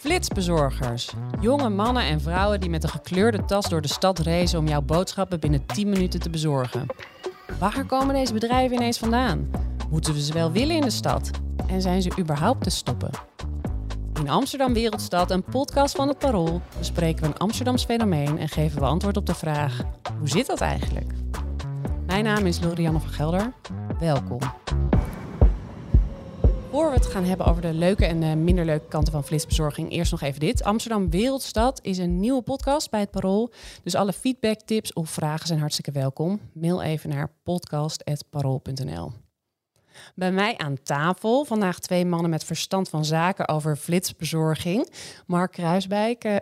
Flitsbezorgers. Jonge mannen en vrouwen die met een gekleurde tas door de stad racen om jouw boodschappen binnen 10 minuten te bezorgen. Waar komen deze bedrijven ineens vandaan? Moeten we ze wel willen in de stad? En zijn ze überhaupt te stoppen? In Amsterdam Wereldstad, een podcast van het Parool, bespreken we een Amsterdams fenomeen en geven we antwoord op de vraag: hoe zit dat eigenlijk? Mijn naam is Lorianne van Gelder. Welkom. Voor we het gaan hebben over de leuke en uh, minder leuke kanten van flitsbezorging, eerst nog even dit. Amsterdam Wereldstad is een nieuwe podcast bij het Parool. Dus alle feedback, tips of vragen zijn hartstikke welkom. Mail even naar podcast.parool.nl. Bij mij aan tafel vandaag twee mannen met verstand van zaken over flitsbezorging. Mark Kruiswijk, uh,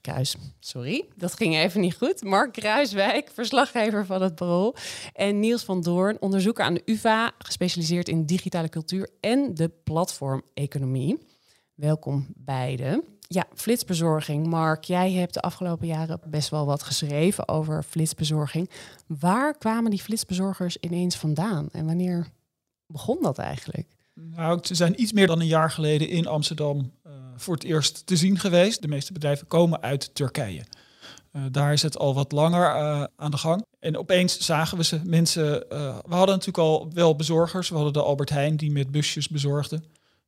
Kruis, sorry, dat ging even niet goed. Mark Kruiswijk, verslaggever van het Parool. En Niels van Doorn, onderzoeker aan de UvA, gespecialiseerd in digitale cultuur en de platformeconomie. Welkom beiden. Ja, flitsbezorging. Mark, jij hebt de afgelopen jaren best wel wat geschreven over flitsbezorging. Waar kwamen die flitsbezorgers ineens vandaan en wanneer begon dat eigenlijk? Nou, ze zijn iets meer dan een jaar geleden in Amsterdam uh, voor het eerst te zien geweest. De meeste bedrijven komen uit Turkije. Uh, daar is het al wat langer uh, aan de gang. En opeens zagen we ze. Mensen, we hadden natuurlijk al wel bezorgers. We hadden de Albert Heijn die met busjes bezorgde.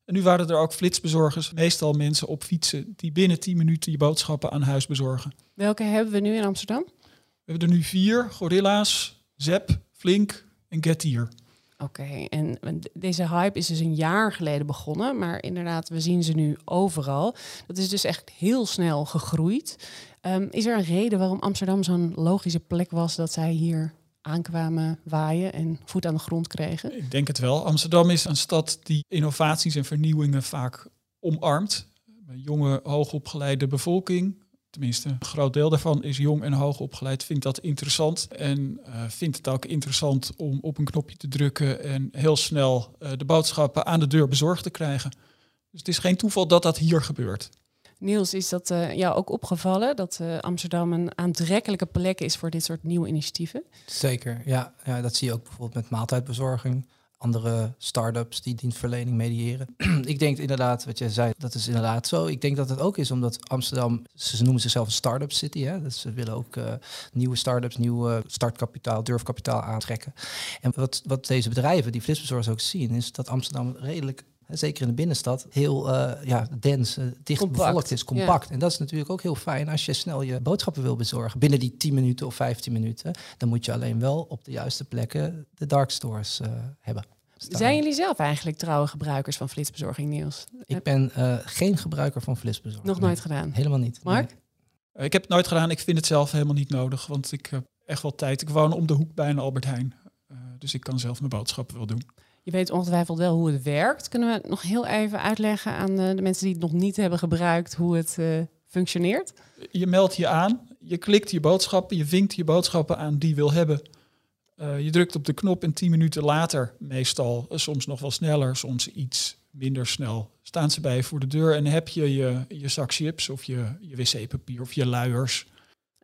En nu waren er ook flitsbezorgers. Meestal mensen op fietsen die binnen 10 minuten je boodschappen aan huis bezorgen. Welke hebben we nu in Amsterdam? We hebben er nu vier. Gorilla's, Zep, Flink en Getir. Oké, en deze hype is dus een jaar geleden begonnen, maar inderdaad, we zien ze nu overal. Dat is dus echt heel snel gegroeid. Um, is er een reden waarom Amsterdam zo'n logische plek was dat zij hier aankwamen waaien en voet aan de grond kregen? Ik denk het wel. Amsterdam is een stad die innovaties en vernieuwingen vaak omarmt. Een jonge, hoogopgeleide bevolking, tenminste een groot deel daarvan is jong en hoog opgeleid, vindt dat interessant. En uh, vindt het ook interessant om op een knopje te drukken en heel snel uh, de boodschappen aan de deur bezorgd te krijgen. Dus het is geen toeval dat dat hier gebeurt. Niels, is dat uh, jou ook opgevallen dat Amsterdam een aantrekkelijke plek is voor dit soort nieuwe initiatieven? Zeker, ja. ja. Dat zie je ook bijvoorbeeld met maaltijdbezorging andere start-ups die dienstverlening mediëren. ik denk inderdaad, wat jij zei, dat is inderdaad zo. Ik denk dat het ook is omdat Amsterdam, ze noemen zichzelf een start-up city. Hè? Dus ze willen ook uh, nieuwe start-ups, nieuwe startkapitaal, durfkapitaal aantrekken. En wat, wat deze bedrijven, die flitsbezorgers ook zien, is dat Amsterdam redelijk zeker in de binnenstad, heel uh, ja, dens, uh, dicht compact. bevolkt is, compact. Ja. En dat is natuurlijk ook heel fijn als je snel je boodschappen wil bezorgen. Binnen die 10 minuten of 15 minuten, dan moet je alleen wel op de juiste plekken de dark stores uh, hebben. Staan. Zijn jullie zelf eigenlijk trouwe gebruikers van flitsbezorging, Niels? Ik ben geen gebruiker van flitsbezorging. Nog nooit gedaan? Helemaal niet. Mark? Nee. Ik heb het nooit gedaan. Ik vind het zelf helemaal niet nodig, want ik heb echt wel tijd. Ik woon om de hoek bij een Albert Heijn. dus ik kan zelf mijn boodschappen wel doen. Je weet ongetwijfeld wel hoe het werkt. Kunnen we nog heel even uitleggen aan de, de mensen die het nog niet hebben gebruikt hoe het uh, functioneert? Je meldt je aan, je klikt je boodschappen, je vinkt je boodschappen aan die je wil hebben. Uh, je drukt op de knop en tien minuten later, meestal uh, soms nog wel sneller, soms iets minder snel, staan ze bij je voor de deur en heb je je, je zak chips of je, je wc-papier of je luiers.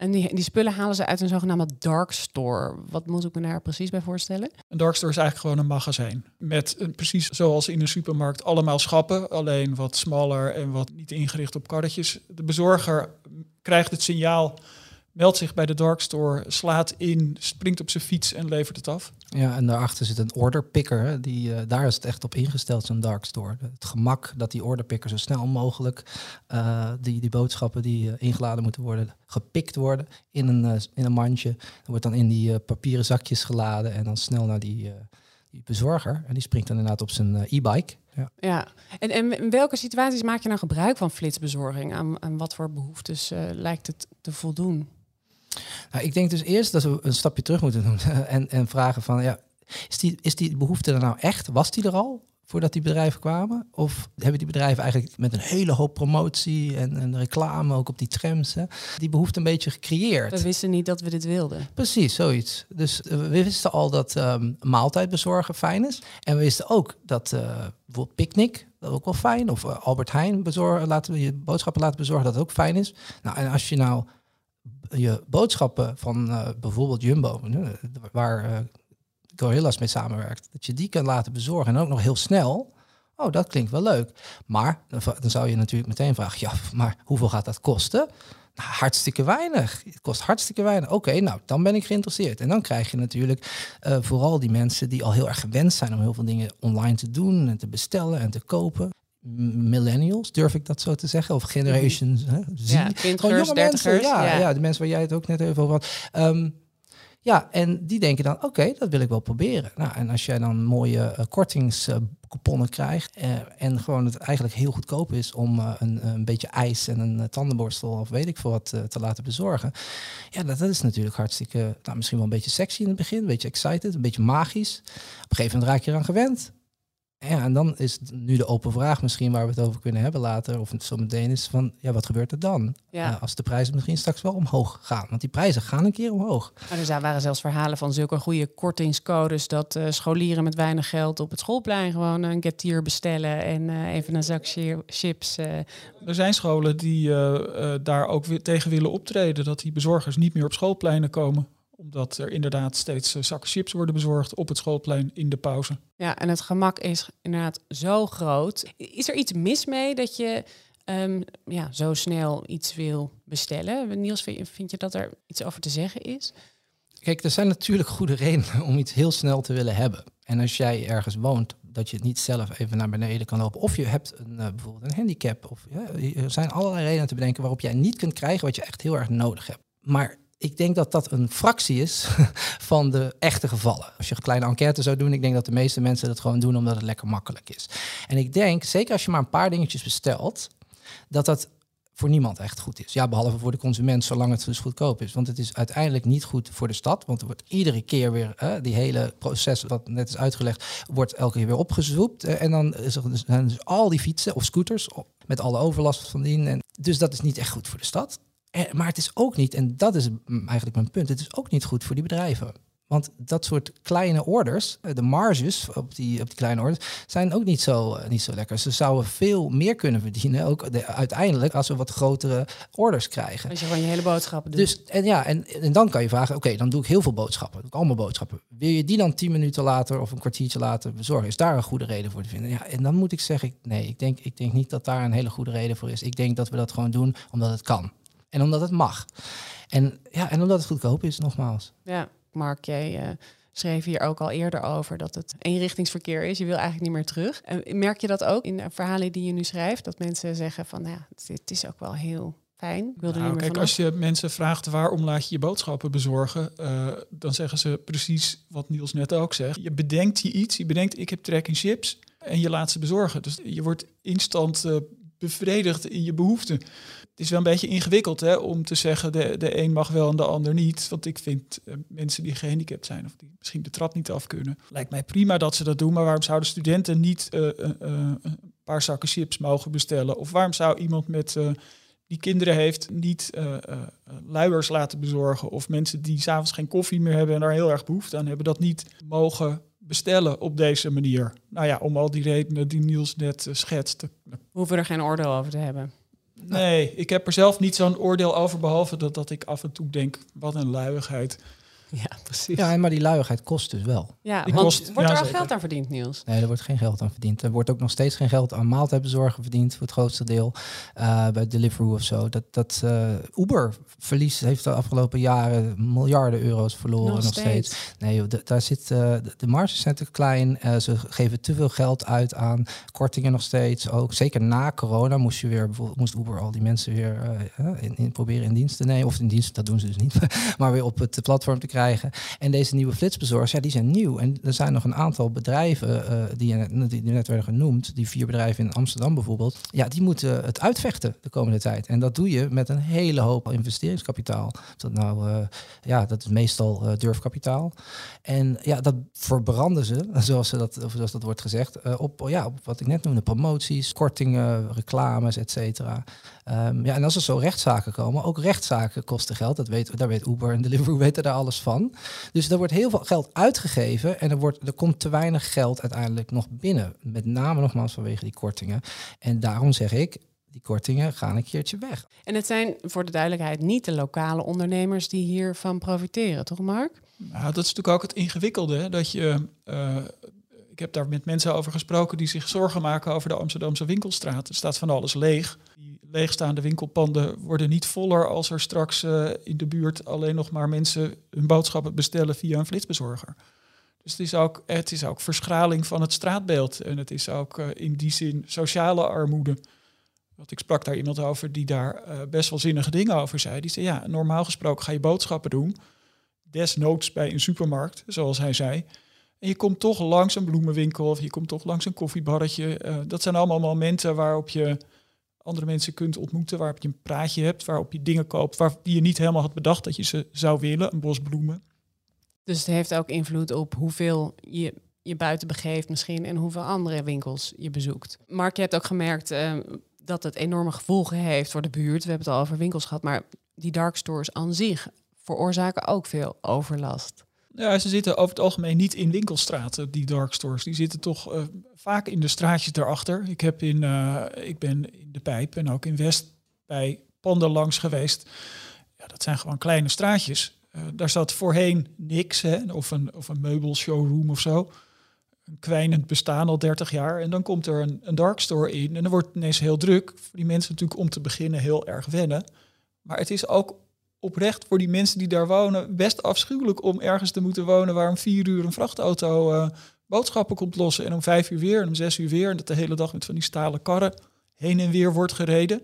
En die, die spullen halen ze uit een zogenaamde dark store. Wat moet ik me daar precies bij voorstellen? Een dark store is eigenlijk gewoon een magazijn. Met een, precies zoals in een supermarkt allemaal schappen. Alleen wat smaller en wat niet ingericht op karretjes. De bezorger krijgt het signaal, meldt zich bij de dark store, slaat in, springt op zijn fiets en levert het af. Ja, en daarachter zit een orderpicker. Die, uh, daar is het echt op ingesteld, zo'n dark store. Het gemak dat die orderpicker zo snel mogelijk uh, die, die boodschappen die uh, ingeladen moeten worden, gepikt worden in een, in een mandje. Dat wordt dan in die papieren zakjes geladen en dan snel naar die, die bezorger. En die springt dan inderdaad op zijn e-bike. Ja, ja. En, en in welke situaties maak je nou gebruik van flitsbezorging? Aan, aan wat voor behoeftes lijkt het te voldoen? Nou, ik denk dus eerst dat we een stapje terug moeten doen en, en vragen van, ja, is die, is die behoefte er nou echt? Was die er al? voordat die bedrijven kwamen? Of hebben die bedrijven eigenlijk met een hele hoop promotie en, en reclame, ook op die trams, hè, die behoefte een beetje gecreëerd? We wisten niet dat we dit wilden. Precies, zoiets. Dus uh, we wisten al dat um, maaltijd bezorgen fijn is. En we wisten ook dat uh, bijvoorbeeld picknick, dat ook wel fijn. Of uh, Albert Heijn bezorgen, laten we je boodschappen laten bezorgen, dat ook fijn is. Nou, en als je nou je boodschappen van bijvoorbeeld Jumbo, waar Gorilla's mee samenwerkt, dat je die kan laten bezorgen en ook nog heel snel. Oh, dat klinkt wel leuk. Maar dan zou je natuurlijk meteen vragen, ja, maar hoeveel gaat dat kosten? Nou, hartstikke weinig. Het kost hartstikke weinig. Oké, nou, dan ben ik geïnteresseerd. En dan krijg je natuurlijk uh, vooral die mensen die al heel erg gewend zijn om heel veel dingen online te doen en te bestellen en te kopen. Millennials, durf ik dat zo te zeggen? Of generations hè, Z. Ja, twintigers, dertigers. Ja, ja. ja, de mensen waar jij het ook net even over had. Um, ja, en die denken dan, oké, dat wil ik wel proberen. Nou, en als jij dan mooie uh, kortingscouponnen krijgt uh, en gewoon het eigenlijk heel goedkoop is om uh, een, een, beetje ijs en een tandenborstel of weet ik veel wat te laten bezorgen. Ja, dat, dat, is natuurlijk hartstikke, nou, misschien wel een beetje sexy in het begin, een beetje excited, een beetje magisch. Op een gegeven moment raak je eraan gewend. Ja, en dan is nu de open vraag misschien waar we het over kunnen hebben later, of het zo meteen is van, ja, wat gebeurt er dan? Ja. Uh, als de prijzen misschien straks wel omhoog gaan. Want die prijzen gaan een keer omhoog. Maar er waren zelfs verhalen van zulke goede kortingscodes dat uh, scholieren met weinig geld op het schoolplein gewoon een getier bestellen en uh, even een zak chips. Er zijn scholen die daar ook weer tegen willen optreden, dat die bezorgers niet meer op schoolpleinen komen omdat er inderdaad steeds uh, zakken chips worden bezorgd op het schoolplein in de pauze. Ja, en het gemak is inderdaad zo groot. Is er iets mis mee dat je um, ja, zo snel iets wil bestellen? Niels, vind je dat er iets over te zeggen is? Kijk, er zijn natuurlijk goede redenen om iets heel snel te willen hebben. En als jij ergens woont, dat je het niet zelf even naar beneden kan lopen. Of je hebt een, uh, bijvoorbeeld een handicap. Of, ja, er zijn allerlei redenen te bedenken waarop jij niet kunt krijgen wat je echt heel erg nodig hebt. Maar ik denk dat dat een fractie is van de echte gevallen. Als je een kleine enquête zou doen, ik denk dat de meeste mensen dat gewoon doen omdat het lekker makkelijk is. En ik denk, zeker als je maar een paar dingetjes bestelt, dat dat voor niemand echt goed is. Ja, behalve voor de consument, zolang het dus goedkoop is. Want het is uiteindelijk niet goed voor de stad. Want er wordt iedere keer weer, die hele proces wat net is uitgelegd, wordt elke keer weer opgezoept. en dan dus, zijn dus al die fietsen of scooters met alle overlast van dien. En dus dat is niet echt goed voor de stad. Eh, maar het is ook niet, en dat is eigenlijk mijn punt, het is ook niet goed voor die bedrijven. Want dat soort kleine orders, eh, de marges op die, op die kleine orders, zijn ook niet zo, eh, niet zo lekker. Ze zouden veel meer kunnen verdienen, ook de, uiteindelijk, als we wat grotere orders krijgen. Als je van je hele boodschappen doet. Dus, en ja, en, en dan kan je vragen, oké, dan doe ik heel veel boodschappen. Doe ik allemaal boodschappen. Wil je die dan tien minuten later of een kwartiertje later bezorgen? Is daar een goede reden voor te vinden? Ja, en dan moet ik zeggen, nee, ik denk, ik denk niet dat daar een hele goede reden voor is. Ik denk dat we dat gewoon doen omdat het kan. En omdat het mag. En, ja, en omdat het goedkoop is, nogmaals. Ja, Mark, jij uh, schreef hier ook al eerder over dat het eenrichtingsverkeer is. Je wil eigenlijk niet meer terug. En merk je dat ook in de verhalen die je nu schrijft? Dat mensen zeggen van, nou ja, dit is ook wel heel fijn. Ik nou, niet meer kijk, als je mensen vraagt waarom laat je je boodschappen bezorgen, uh, dan zeggen ze precies wat Niels net ook zegt. Je bedenkt je iets, je bedenkt ik heb trek in chips en je laat ze bezorgen. Dus je wordt instant uh, bevredigd in je behoeften is wel een beetje ingewikkeld hè, om te zeggen de, de een mag wel en de ander niet. Want ik vind uh, mensen die gehandicapt zijn of die misschien de trap niet af kunnen, lijkt mij prima dat ze dat doen. Maar waarom zouden studenten niet uh, uh, een paar zakken chips mogen bestellen? Of waarom zou iemand met die kinderen heeft niet luiers laten bezorgen? Of mensen die s'avonds geen koffie meer hebben en daar heel erg behoefte aan hebben, dat niet mogen bestellen op deze manier? Nou ja, om al die redenen die Niels net schetst. We hoeven er geen oordeel over te hebben. Nee, ik heb er zelf niet zo'n oordeel over, behalve dat, dat ik af en toe denk, wat een luiigheid. Ja, precies. Ja, maar die luiigheid kost dus wel. Ja, want kost, wordt er al geld aan verdiend, Niels? Nee, er wordt geen geld aan verdiend. Er wordt ook nog steeds geen geld aan maaltijdbezorgen verdiend, voor het grootste deel. Uh, bij Deliveroo of zo. Dat, dat uh, Uber verlies heeft de afgelopen jaren miljarden euro's verloren nog, steeds. Nee, joh, daar zit, uh, de marges zijn te klein. ze geven te veel geld uit aan kortingen nog steeds. Ook zeker na corona moest je weer bijvoorbeeld moest Uber al die mensen weer in, in, proberen in dienst te nemen. Of in dienst, dat doen ze dus niet. maar weer op het platform te krijgen krijgen. En deze nieuwe flitsbezorgers, ja, die zijn nieuw. En er zijn nog een aantal bedrijven uh, die, die net werden genoemd, die vier bedrijven in Amsterdam bijvoorbeeld, ja, die moeten het uitvechten de komende tijd. En dat doe je met een hele hoop investeringskapitaal. Dat nou, uh, ja, dat is meestal uh, durfkapitaal. En ja, dat verbranden ze, zoals, ze dat, of zoals dat wordt gezegd, op, ja, op wat ik net noemde, promoties, kortingen, reclames, et cetera. Um, ja, en als er zo rechtszaken komen, ook rechtszaken kosten geld. Dat weet, daar weet Uber en Deliveroo weten daar alles van. Dus er wordt heel veel geld uitgegeven en er, wordt, er komt te weinig geld uiteindelijk nog binnen. Met name nogmaals vanwege die kortingen. En daarom zeg ik, die kortingen gaan een keertje weg. En het zijn voor de duidelijkheid niet de lokale ondernemers die hiervan profiteren, toch Mark? Nou, dat is natuurlijk ook het ingewikkelde. Dat je, uh, ik heb daar met mensen over gesproken die zich zorgen maken over de Amsterdamse winkelstraat. Er staat van alles leeg. Die leegstaande winkelpanden worden niet voller als er straks uh, in de buurt alleen nog maar mensen hun boodschappen bestellen via een flitsbezorger. Dus het is ook, het is ook verschraling van het straatbeeld. En het is ook uh, in die zin sociale armoede. Want ik sprak daar iemand over die daar uh, best wel zinnige dingen over zei. Die zei, ja, normaal gesproken ga je boodschappen doen. Desnoods bij een supermarkt, zoals hij zei. Je komt toch langs een bloemenwinkel of je komt toch langs een koffiebarretje. Uh, dat zijn allemaal momenten waarop je andere mensen kunt ontmoeten, waarop je een praatje hebt, waarop je dingen koopt waar je niet helemaal had bedacht dat je ze zou willen, een bos bloemen. Dus het heeft ook invloed op hoeveel je je buiten begeeft misschien en hoeveel andere winkels je bezoekt. Mark, je hebt ook gemerkt uh, dat het enorme gevolgen heeft voor de buurt. We hebben het al over winkels gehad, maar die dark stores aan zich veroorzaken ook veel overlast. Ja, ze zitten over het algemeen niet in winkelstraten, die dark stores. Die zitten toch uh, vaak in de straatjes daarachter. Ik, heb in, uh, ik ben in de Pijp en ook in West bij panden langs geweest. Ja, dat zijn gewoon kleine straatjes. Uh, daar zat voorheen niks, hè, of een, of een meubelshowroom of zo. Een kwijnend bestaan al 30 jaar. En dan komt er een, een dark store in en dan wordt het ineens heel druk. Voor die mensen natuurlijk om te beginnen heel erg wennen. Maar het is ook oprecht voor die mensen die daar wonen best afschuwelijk om ergens te moeten wonen waar om vier uur een vrachtauto uh, boodschappen komt lossen en om vijf uur weer en om zes uur weer en dat de hele dag met van die stalen karren heen en weer wordt gereden.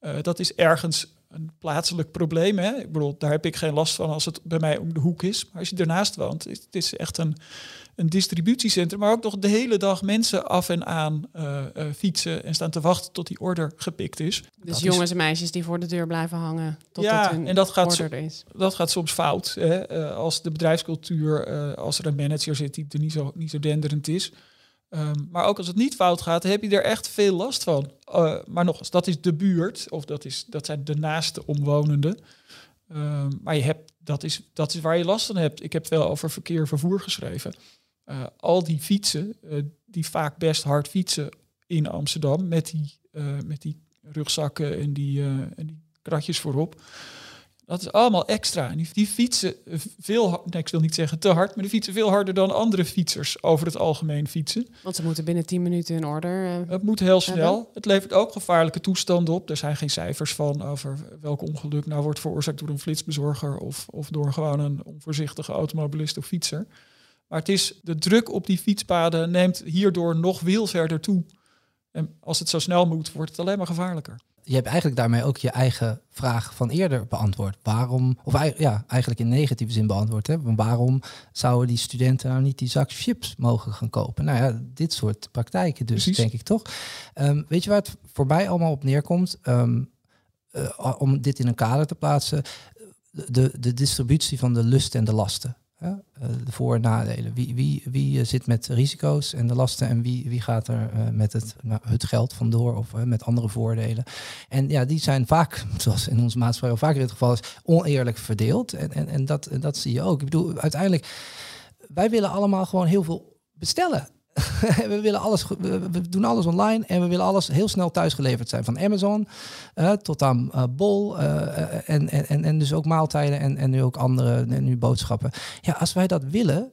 Uh, dat is ergens een plaatselijk probleem. Hè? Ik bedoel, daar heb ik geen last van als het bij mij om de hoek is. Maar als je ernaast woont, het is echt een, een distributiecentrum, maar ook nog de hele dag mensen af en aan uh, uh, fietsen en staan te wachten tot die order gepikt is. Dus dat jongens is... en meisjes die voor de deur blijven hangen tot ja, hun en dat gaat order is. Dat gaat soms fout. Hè? Uh, als de bedrijfscultuur, als er een manager zit die er niet zo, niet zo denderend is. Um, maar ook als het niet fout gaat, heb je er echt veel last van. maar nog eens, dat is de buurt, of dat, is, dat zijn de naaste omwonenden. Um, maar je hebt, dat, is, dat is waar je last van hebt. Ik heb veel over verkeer vervoer geschreven. Uh, al die fietsen, uh, die vaak best hard fietsen in Amsterdam, met die, met die rugzakken en die, en die kratjes voorop. Dat is allemaal extra. En die, fietsen veel, nee, ik wil niet zeggen te hard, maar die fietsen veel harder dan andere fietsers over het algemeen fietsen. Want ze moeten binnen 10 minuten in orde. het moet heel snel. Hebben. Het levert ook gevaarlijke toestanden op. Er zijn geen cijfers van over welk ongeluk nou wordt veroorzaakt door een flitsbezorger of, of door gewoon een onvoorzichtige automobilist of fietser. Maar het is de druk op die fietspaden neemt hierdoor nog veel verder toe. En als het zo snel moet, wordt het alleen maar gevaarlijker. Je hebt eigenlijk daarmee ook je eigen vraag van eerder beantwoord. Waarom, of ja, eigenlijk in negatieve zin beantwoord. Hè? Waarom zouden die studenten nou niet die zak chips mogen gaan kopen? Nou ja, dit soort praktijken dus, Precies. denk ik toch. Um, weet je waar het voor mij allemaal op neerkomt? Um, uh, om dit in een kader te plaatsen. De, de distributie van de lusten en de lasten. Ja, de voor- en nadelen. Wie, wie, wie zit met risico's en de lasten en wie, wie gaat er uh, met het, nou, het geld vandoor of met andere voordelen. En ja, die zijn vaak, zoals in onze maatschappij al vaker het geval is, oneerlijk verdeeld. En, en, en dat, dat zie je ook. Ik bedoel, uiteindelijk, wij willen allemaal gewoon heel veel bestellen. we, willen alles, we doen alles online en we willen alles heel snel thuisgeleverd zijn. Van Amazon uh, tot aan uh, Bol uh, en, en, en dus ook maaltijden en, en nu ook andere en nu boodschappen. Ja, als wij dat willen,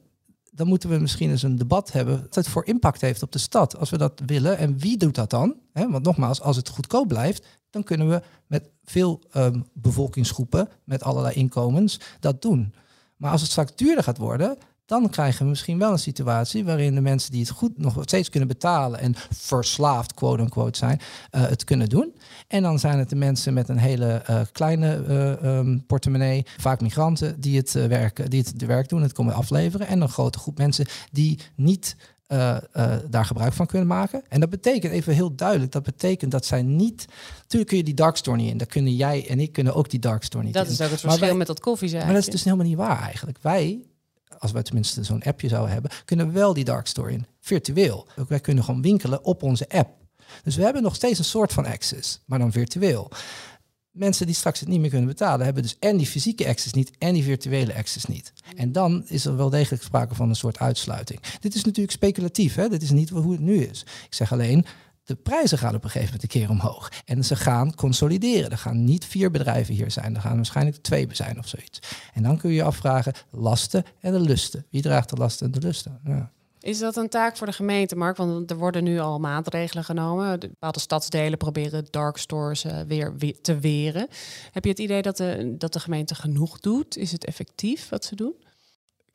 dan moeten we misschien eens een debat hebben wat het voor impact heeft op de stad. Als we dat willen en wie doet dat dan? Want nogmaals, als het goedkoop blijft, dan kunnen we met veel um, bevolkingsgroepen, met allerlei inkomens, dat doen. Maar als het straks duurder gaat worden, dan krijgen we misschien wel een situatie waarin de mensen die het goed nog steeds kunnen betalen en verslaafd, quote unquote, zijn, uh, het kunnen doen. En dan zijn het de mensen met een hele uh, kleine uh, um, portemonnee, vaak migranten, die het, werk, die het de werk doen, het komen afleveren. En een grote groep mensen die niet uh, uh, daar gebruik van kunnen maken. En dat betekent, even heel duidelijk, dat betekent dat zij niet... Natuurlijk kun je die dark store niet in. Dan kunnen jij en ik kunnen ook die dark store niet dat in. Dat is ook het verschil wij, met dat koffie Maar dat is dus helemaal niet waar eigenlijk. Wij, als wij tenminste zo'n appje zouden hebben... kunnen wel die dark store in, virtueel. Ook wij kunnen gewoon winkelen op onze app. Dus we hebben nog steeds een soort van access, maar dan virtueel mensen die straks het niet meer kunnen betalen, hebben dus en die fysieke access niet en die virtuele access niet. En dan is er wel degelijk sprake van een soort uitsluiting. Dit is natuurlijk speculatief, hè? dit is niet hoe het nu is. Ik zeg alleen, de prijzen gaan op een gegeven moment een keer omhoog. En ze gaan consolideren. Er gaan niet vier bedrijven hier zijn. Er gaan waarschijnlijk twee zijn of zoiets. En dan kun je je afvragen, lasten en de lusten. Wie draagt de lasten en de lusten? Ja. Is dat een taak voor de gemeente, Mark? Want er worden nu al maatregelen genomen. De bepaalde stadsdelen proberen dark stores uh, weer, te weren. Heb je het idee dat de, dat de gemeente genoeg doet? Is het effectief wat ze doen?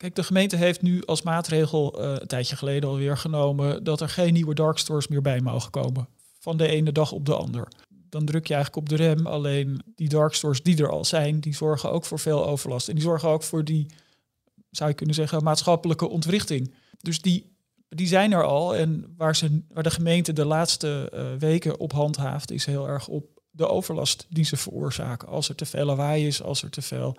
Kijk, de gemeente heeft nu als maatregel uh, een tijdje geleden alweer genomen dat er geen nieuwe dark stores meer bij mogen komen. Van de ene dag op de ander. Dan druk je eigenlijk op de rem. Alleen die dark stores die er al zijn, die zorgen ook voor veel overlast. En die zorgen ook voor die, zou je kunnen zeggen, maatschappelijke ontwrichting. Dus die, die zijn er al. En waar, ze, waar de gemeente de laatste uh, weken op handhaaft, is heel erg op de overlast die ze veroorzaken. Als er te veel lawaai is, als er te veel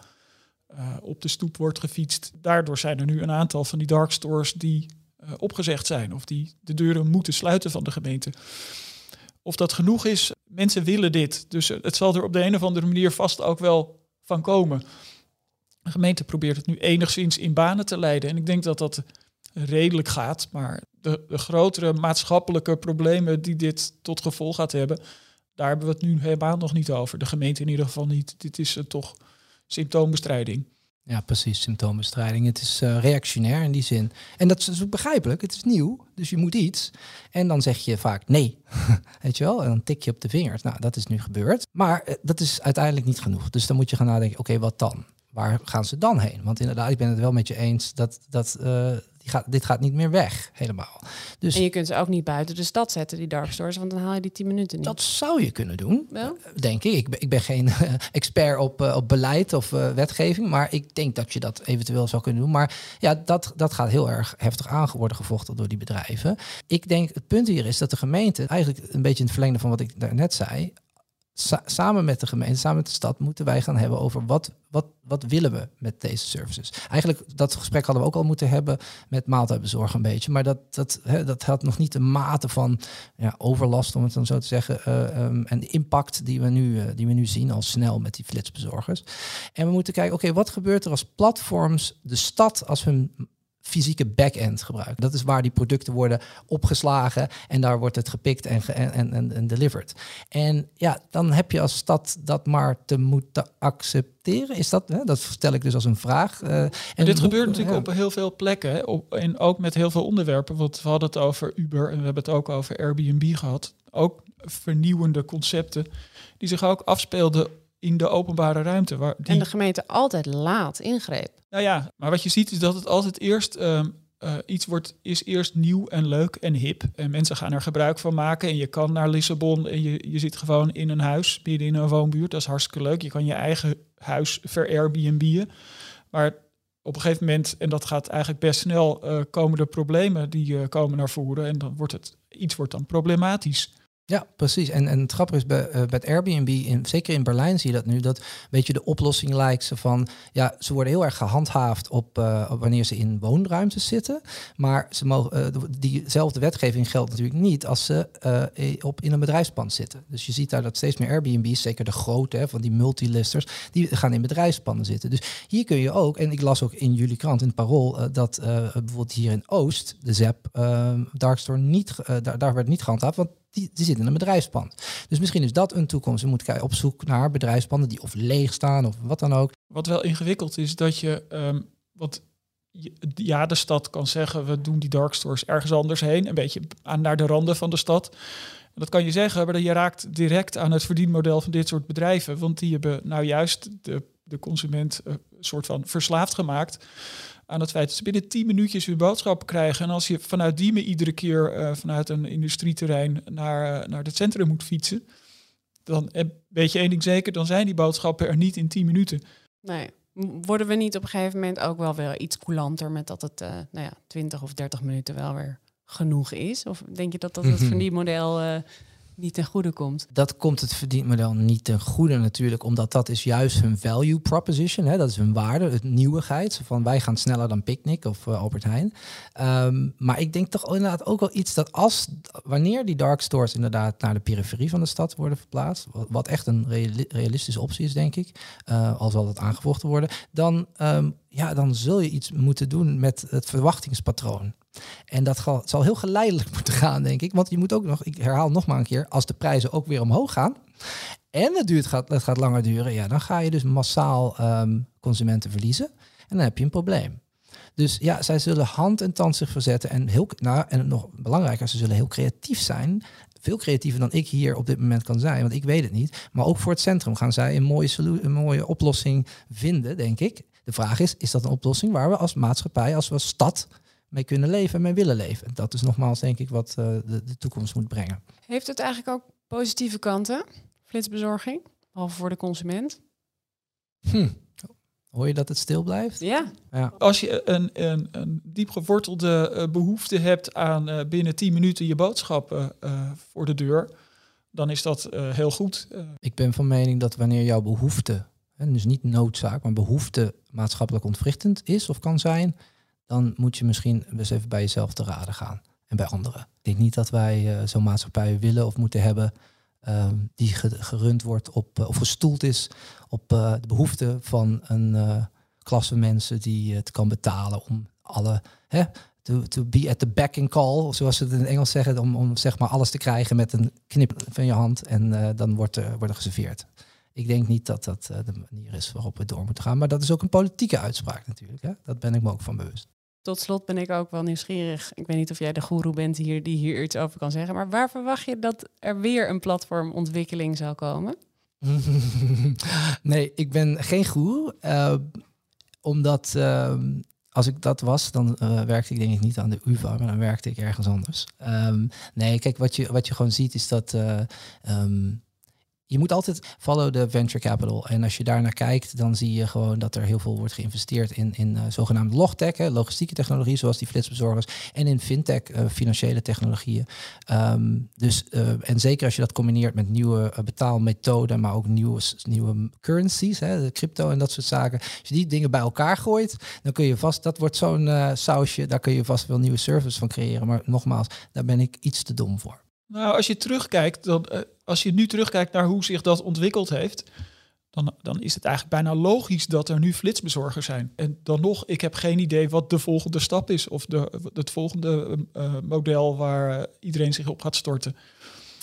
uh, op de stoep wordt gefietst. Daardoor zijn er nu een aantal van die dark stores die uh, opgezegd zijn. Of die de deuren moeten sluiten van de gemeente. Of dat genoeg is, mensen willen dit. Dus het zal er op de een of andere manier vast ook wel van komen. De gemeente probeert het nu enigszins in banen te leiden. En ik denk dat dat redelijk gaat. Maar de, de, grotere maatschappelijke problemen die dit tot gevolg gaat hebben, daar hebben we het nu helemaal nog niet over. De gemeente in ieder geval niet. Dit is uh, toch symptoombestrijding. Ja, precies, symptoombestrijding. Het is uh, reactionair in die zin. En dat is begrijpelijk. Het is nieuw, dus je moet iets. En dan zeg je vaak nee, weet je wel? En dan tik je op de vingers. Nou, dat is nu gebeurd. Maar uh, dat is uiteindelijk niet genoeg. Dus dan moet je gaan nadenken, oké, wat dan? Waar gaan ze dan heen? Want inderdaad, ik ben het wel met je eens dat, dat uh, die gaat, dit gaat niet meer weg, helemaal. Dus, en je kunt ze ook niet buiten de stad zetten, die dark stores, want dan haal je die 10 minuten niet. Dat zou je kunnen doen, wel? denk ik. Ik ben, ik ben geen expert op, uh, op beleid of uh, wetgeving, maar ik denk dat je dat eventueel zou kunnen doen. Maar ja, dat, dat gaat heel erg heftig aan worden gevochten door die bedrijven. Ik denk, het punt hier is dat de gemeente, eigenlijk een beetje in het verlengde van wat ik daarnet zei, Sa samen met de gemeente, samen met de stad, moeten wij gaan hebben over wat, wat, wat willen we met deze services. Eigenlijk, dat gesprek hadden we ook al moeten hebben met maaltijdbezorgen een beetje. Maar dat, dat, hè, dat had nog niet de mate van ja, overlast, om het dan zo te zeggen. Uh, um, en de impact die we, nu, uh, die we nu zien al snel met die flitsbezorgers. En we moeten kijken, oké, wat gebeurt er als platforms de stad, als hun fysieke back-end gebruiken. Dat is waar die producten worden opgeslagen en daar wordt het gepikt en, en, en, en delivered. En ja, dan heb je als stad dat maar te moeten accepteren. Is dat, hè? dat stel ik dus als een vraag. Uh, en dit gebeurt natuurlijk op heel veel plekken op, en ook met heel veel onderwerpen. Want we hadden het over Uber en we hebben het ook over Airbnb gehad. Ook vernieuwende concepten die zich ook afspeelden in de openbare ruimte. Waar die... En de gemeente altijd laat ingreep. Nou ja, maar wat je ziet is dat het altijd eerst uh, uh, iets wordt, is eerst nieuw en leuk en hip. En mensen gaan er gebruik van maken. En je kan naar Lissabon en je, je zit gewoon in een huis, midden in een woonbuurt. Dat is hartstikke leuk. Je kan je eigen huis ver Airbnb'en. Maar op een gegeven moment, en dat gaat eigenlijk best snel, uh, komen er problemen die komen naar voren. En dan wordt het, iets wordt dan problematisch. Ja, precies. En, en het grappige is, bij, uh, bij het Airbnb, in, zeker in Berlijn zie je dat nu, dat weet je de oplossing lijkt ze van, ja, ze worden heel erg gehandhaafd op, uh, op wanneer ze in woonruimtes zitten, maar ze mogen, uh, diezelfde wetgeving geldt natuurlijk niet als ze op, in een bedrijfspand zitten. Dus je ziet daar dat steeds meer Airbnb's, zeker de grote hè, van die multilisters, die gaan in bedrijfspanden zitten. Dus hier kun je ook, en ik las ook in jullie krant, in het Parool, dat bijvoorbeeld hier in Oost, de ZEP, Darkstore, niet, daar, daar werd niet gehandhaafd, want die, die zitten in een bedrijfspand. Dus misschien is dat een toekomst. We moeten op zoek naar bedrijfspanden die of leeg staan of wat dan ook. Wat wel ingewikkeld is, dat je, um, wat ja, de stad kan zeggen, we doen die dark stores ergens anders heen, een beetje aan naar de randen van de stad. Dat kan je zeggen, maar je raakt direct aan het verdienmodel van dit soort bedrijven, want die hebben nou juist de, de consument een soort van verslaafd gemaakt aan het feit dat ze binnen 10 minuutjes hun boodschappen krijgen. En als je vanuit Diemen iedere keer uh, vanuit een industrieterrein naar, naar het centrum moet fietsen, dan weet je één ding zeker, dan zijn die boodschappen er niet in 10 minuten. Nee. Worden we niet op een gegeven moment ook wel weer iets coulanter met dat het uh, nou ja, 20 of 30 minuten wel weer genoeg is? Of denk je dat dat het verdienmodel uh, niet ten goede komt. Dat komt het verdienmodel niet ten goede natuurlijk, omdat dat is juist hun value proposition. Hè? Dat is hun waarde, het nieuwigheid. Van wij gaan sneller dan Picnic of uh, Albert Heijn. Ehm, maar ik denk toch inderdaad ook wel iets dat als, wanneer die dark stores inderdaad naar de periferie van de stad worden verplaatst, wat echt een realistische optie is, denk ik, uh, al zal dat aangevochten worden, dan, ehm, ja, dan zul je iets moeten doen met het verwachtingspatroon. En dat zal heel geleidelijk moeten gaan, denk ik. Want je moet ook nog, ik herhaal nog maar een keer, als de prijzen ook weer omhoog gaan en het, duurt, gaat, het gaat langer duren, ja, dan ga je dus massaal ehm, consumenten verliezen. En dan heb je een probleem. Dus ja, zij zullen hand en tand zich verzetten. En, heel, nou, en nog belangrijker, ze zullen heel creatief zijn. Veel creatiever dan ik hier op dit moment kan zijn, want ik weet het niet. Maar ook voor het centrum gaan zij een mooie, mooie oplossing vinden, denk ik. De vraag is, is dat een oplossing waar we als maatschappij, als we als stad mee kunnen leven en mee willen leven. Dat is nogmaals denk ik wat uh, de, de, toekomst moet brengen. Heeft het eigenlijk ook positieve kanten, flitsbezorging, behalve voor de consument? Hm. Hoor je dat het stil blijft? Ja. ja. Als je een, een, een diep gewortelde uh, behoefte hebt aan uh, binnen 10 minuten je boodschappen voor de deur, dan is dat heel goed. Ik ben van mening dat wanneer jouw behoefte, en dus niet noodzaak, maar behoefte maatschappelijk ontwrichtend is of kan zijn, dan moet je misschien eens even bij jezelf te raden gaan en bij anderen. Ik denk niet dat wij uh, zo'n maatschappij willen of moeten hebben uh, die gerund wordt op uh, of gestoeld is op uh, de behoeften van een klasse mensen die het kan betalen om alle hè, to, to be at the back and call, zoals ze het in Engels zeggen, om, om zeg maar alles te krijgen met een knip van je hand en dan wordt er, wordt er geserveerd. Ik denk niet dat dat de manier is waarop we door moeten gaan. Maar dat is ook een politieke uitspraak natuurlijk. Hè? Dat ben ik me ook van bewust. Tot slot ben ik ook wel nieuwsgierig. Ik weet niet of jij de goeroe bent hier die hier iets over kan zeggen. Maar waar verwacht je dat er weer een platformontwikkeling zal komen? nee, ik ben geen goeroe. Uh, omdat uh, als ik dat was, dan uh, werkte ik denk ik niet aan de UvA, maar dan werkte ik ergens anders. Um, nee, kijk, wat je, wat je gewoon ziet is dat um, je moet altijd follow the venture capital. En als je daar naar kijkt, dan zie je gewoon dat er heel veel wordt geïnvesteerd in, in uh, zogenaamde logtech, logistieke technologie, zoals die flitsbezorgers, en in fintech, uh, financiële technologieën. Um, dus, uh, en zeker als je dat combineert met nieuwe betaalmethoden, maar ook nieuwe, nieuwe currencies, hè, de crypto en dat soort zaken. Als je die dingen bij elkaar gooit, dan kun je vast, dat wordt zo'n sausje, daar kun je vast wel nieuwe services van creëren. Maar nogmaals, daar ben ik iets te dom voor. Nou, als je terugkijkt, dan, uh, als je nu terugkijkt naar hoe zich dat ontwikkeld heeft, dan, dan is het eigenlijk bijna logisch dat er nu flitsbezorgers zijn. En dan nog, ik heb geen idee wat de volgende stap is of de, het volgende uh, model waar iedereen zich op gaat storten.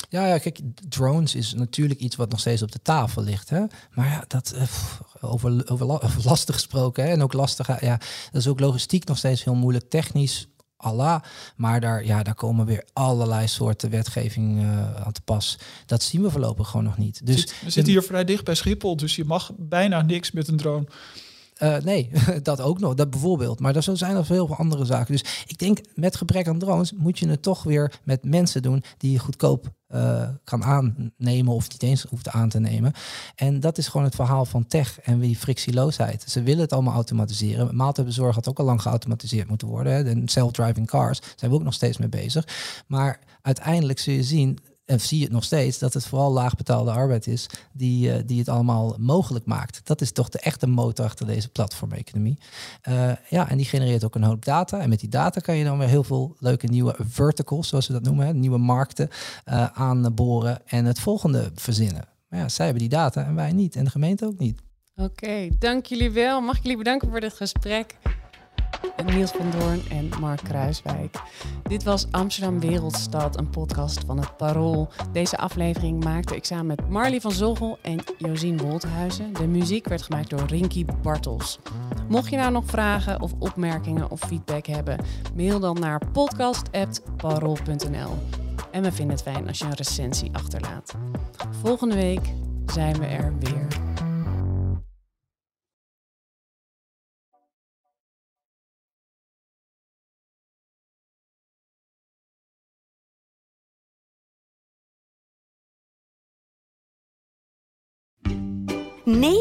Ja, ja, kijk, drones is natuurlijk iets wat nog steeds op de tafel ligt. Hè? Maar ja, dat over, over, over lastig gesproken hè? en ook lastig. Ja, dat is ook logistiek nog steeds heel moeilijk. Technisch Allah. Maar daar, ja, daar komen weer allerlei soorten wetgeving uh, aan te pas. Dat zien we voorlopig gewoon nog niet. Dus we zitten hier vrij dicht bij Schiphol, dus je mag bijna niks met een drone. Uh, nee, dat ook nog, dat bijvoorbeeld. Maar er zijn nog veel andere zaken. Dus ik denk, met gebrek aan drones moet je het toch weer met mensen doen die je goedkoop uh, kan aannemen of niet eens hoeft aan te nemen. En dat is gewoon het verhaal van tech en die frictieloosheid. Ze willen het allemaal automatiseren. Maaltijdbezorg had ook al lang geautomatiseerd moeten worden. Hè. De self-driving cars zijn we ook nog steeds mee bezig. Maar uiteindelijk zul je zien, en zie je het nog steeds, dat het vooral laagbetaalde arbeid is die, uh, die het allemaal mogelijk maakt. Dat is toch de echte motor achter deze platformeconomie. Uh, ja, en die genereert ook een hoop data. En met die data kan je dan weer heel veel leuke nieuwe verticals, zoals ze dat noemen, nieuwe markten uh, aanboren en het volgende verzinnen. Maar ja, zij hebben die data en wij niet. En de gemeente ook niet. Oké, dank jullie wel. Mag ik jullie bedanken voor dit gesprek. Niels van Doorn en Mark Kruiswijk. Dit was Amsterdam Wereldstad, een podcast van het Parool. Deze aflevering maakte ik samen met Marley van Zogel en Josien Wolthuizen. De muziek werd gemaakt door Rinky Bartels. Mocht je nou nog vragen of opmerkingen of feedback hebben, mail dan naar podcast.parool.nl. En we vinden het fijn als je een recensie achterlaat. Volgende week zijn we er weer.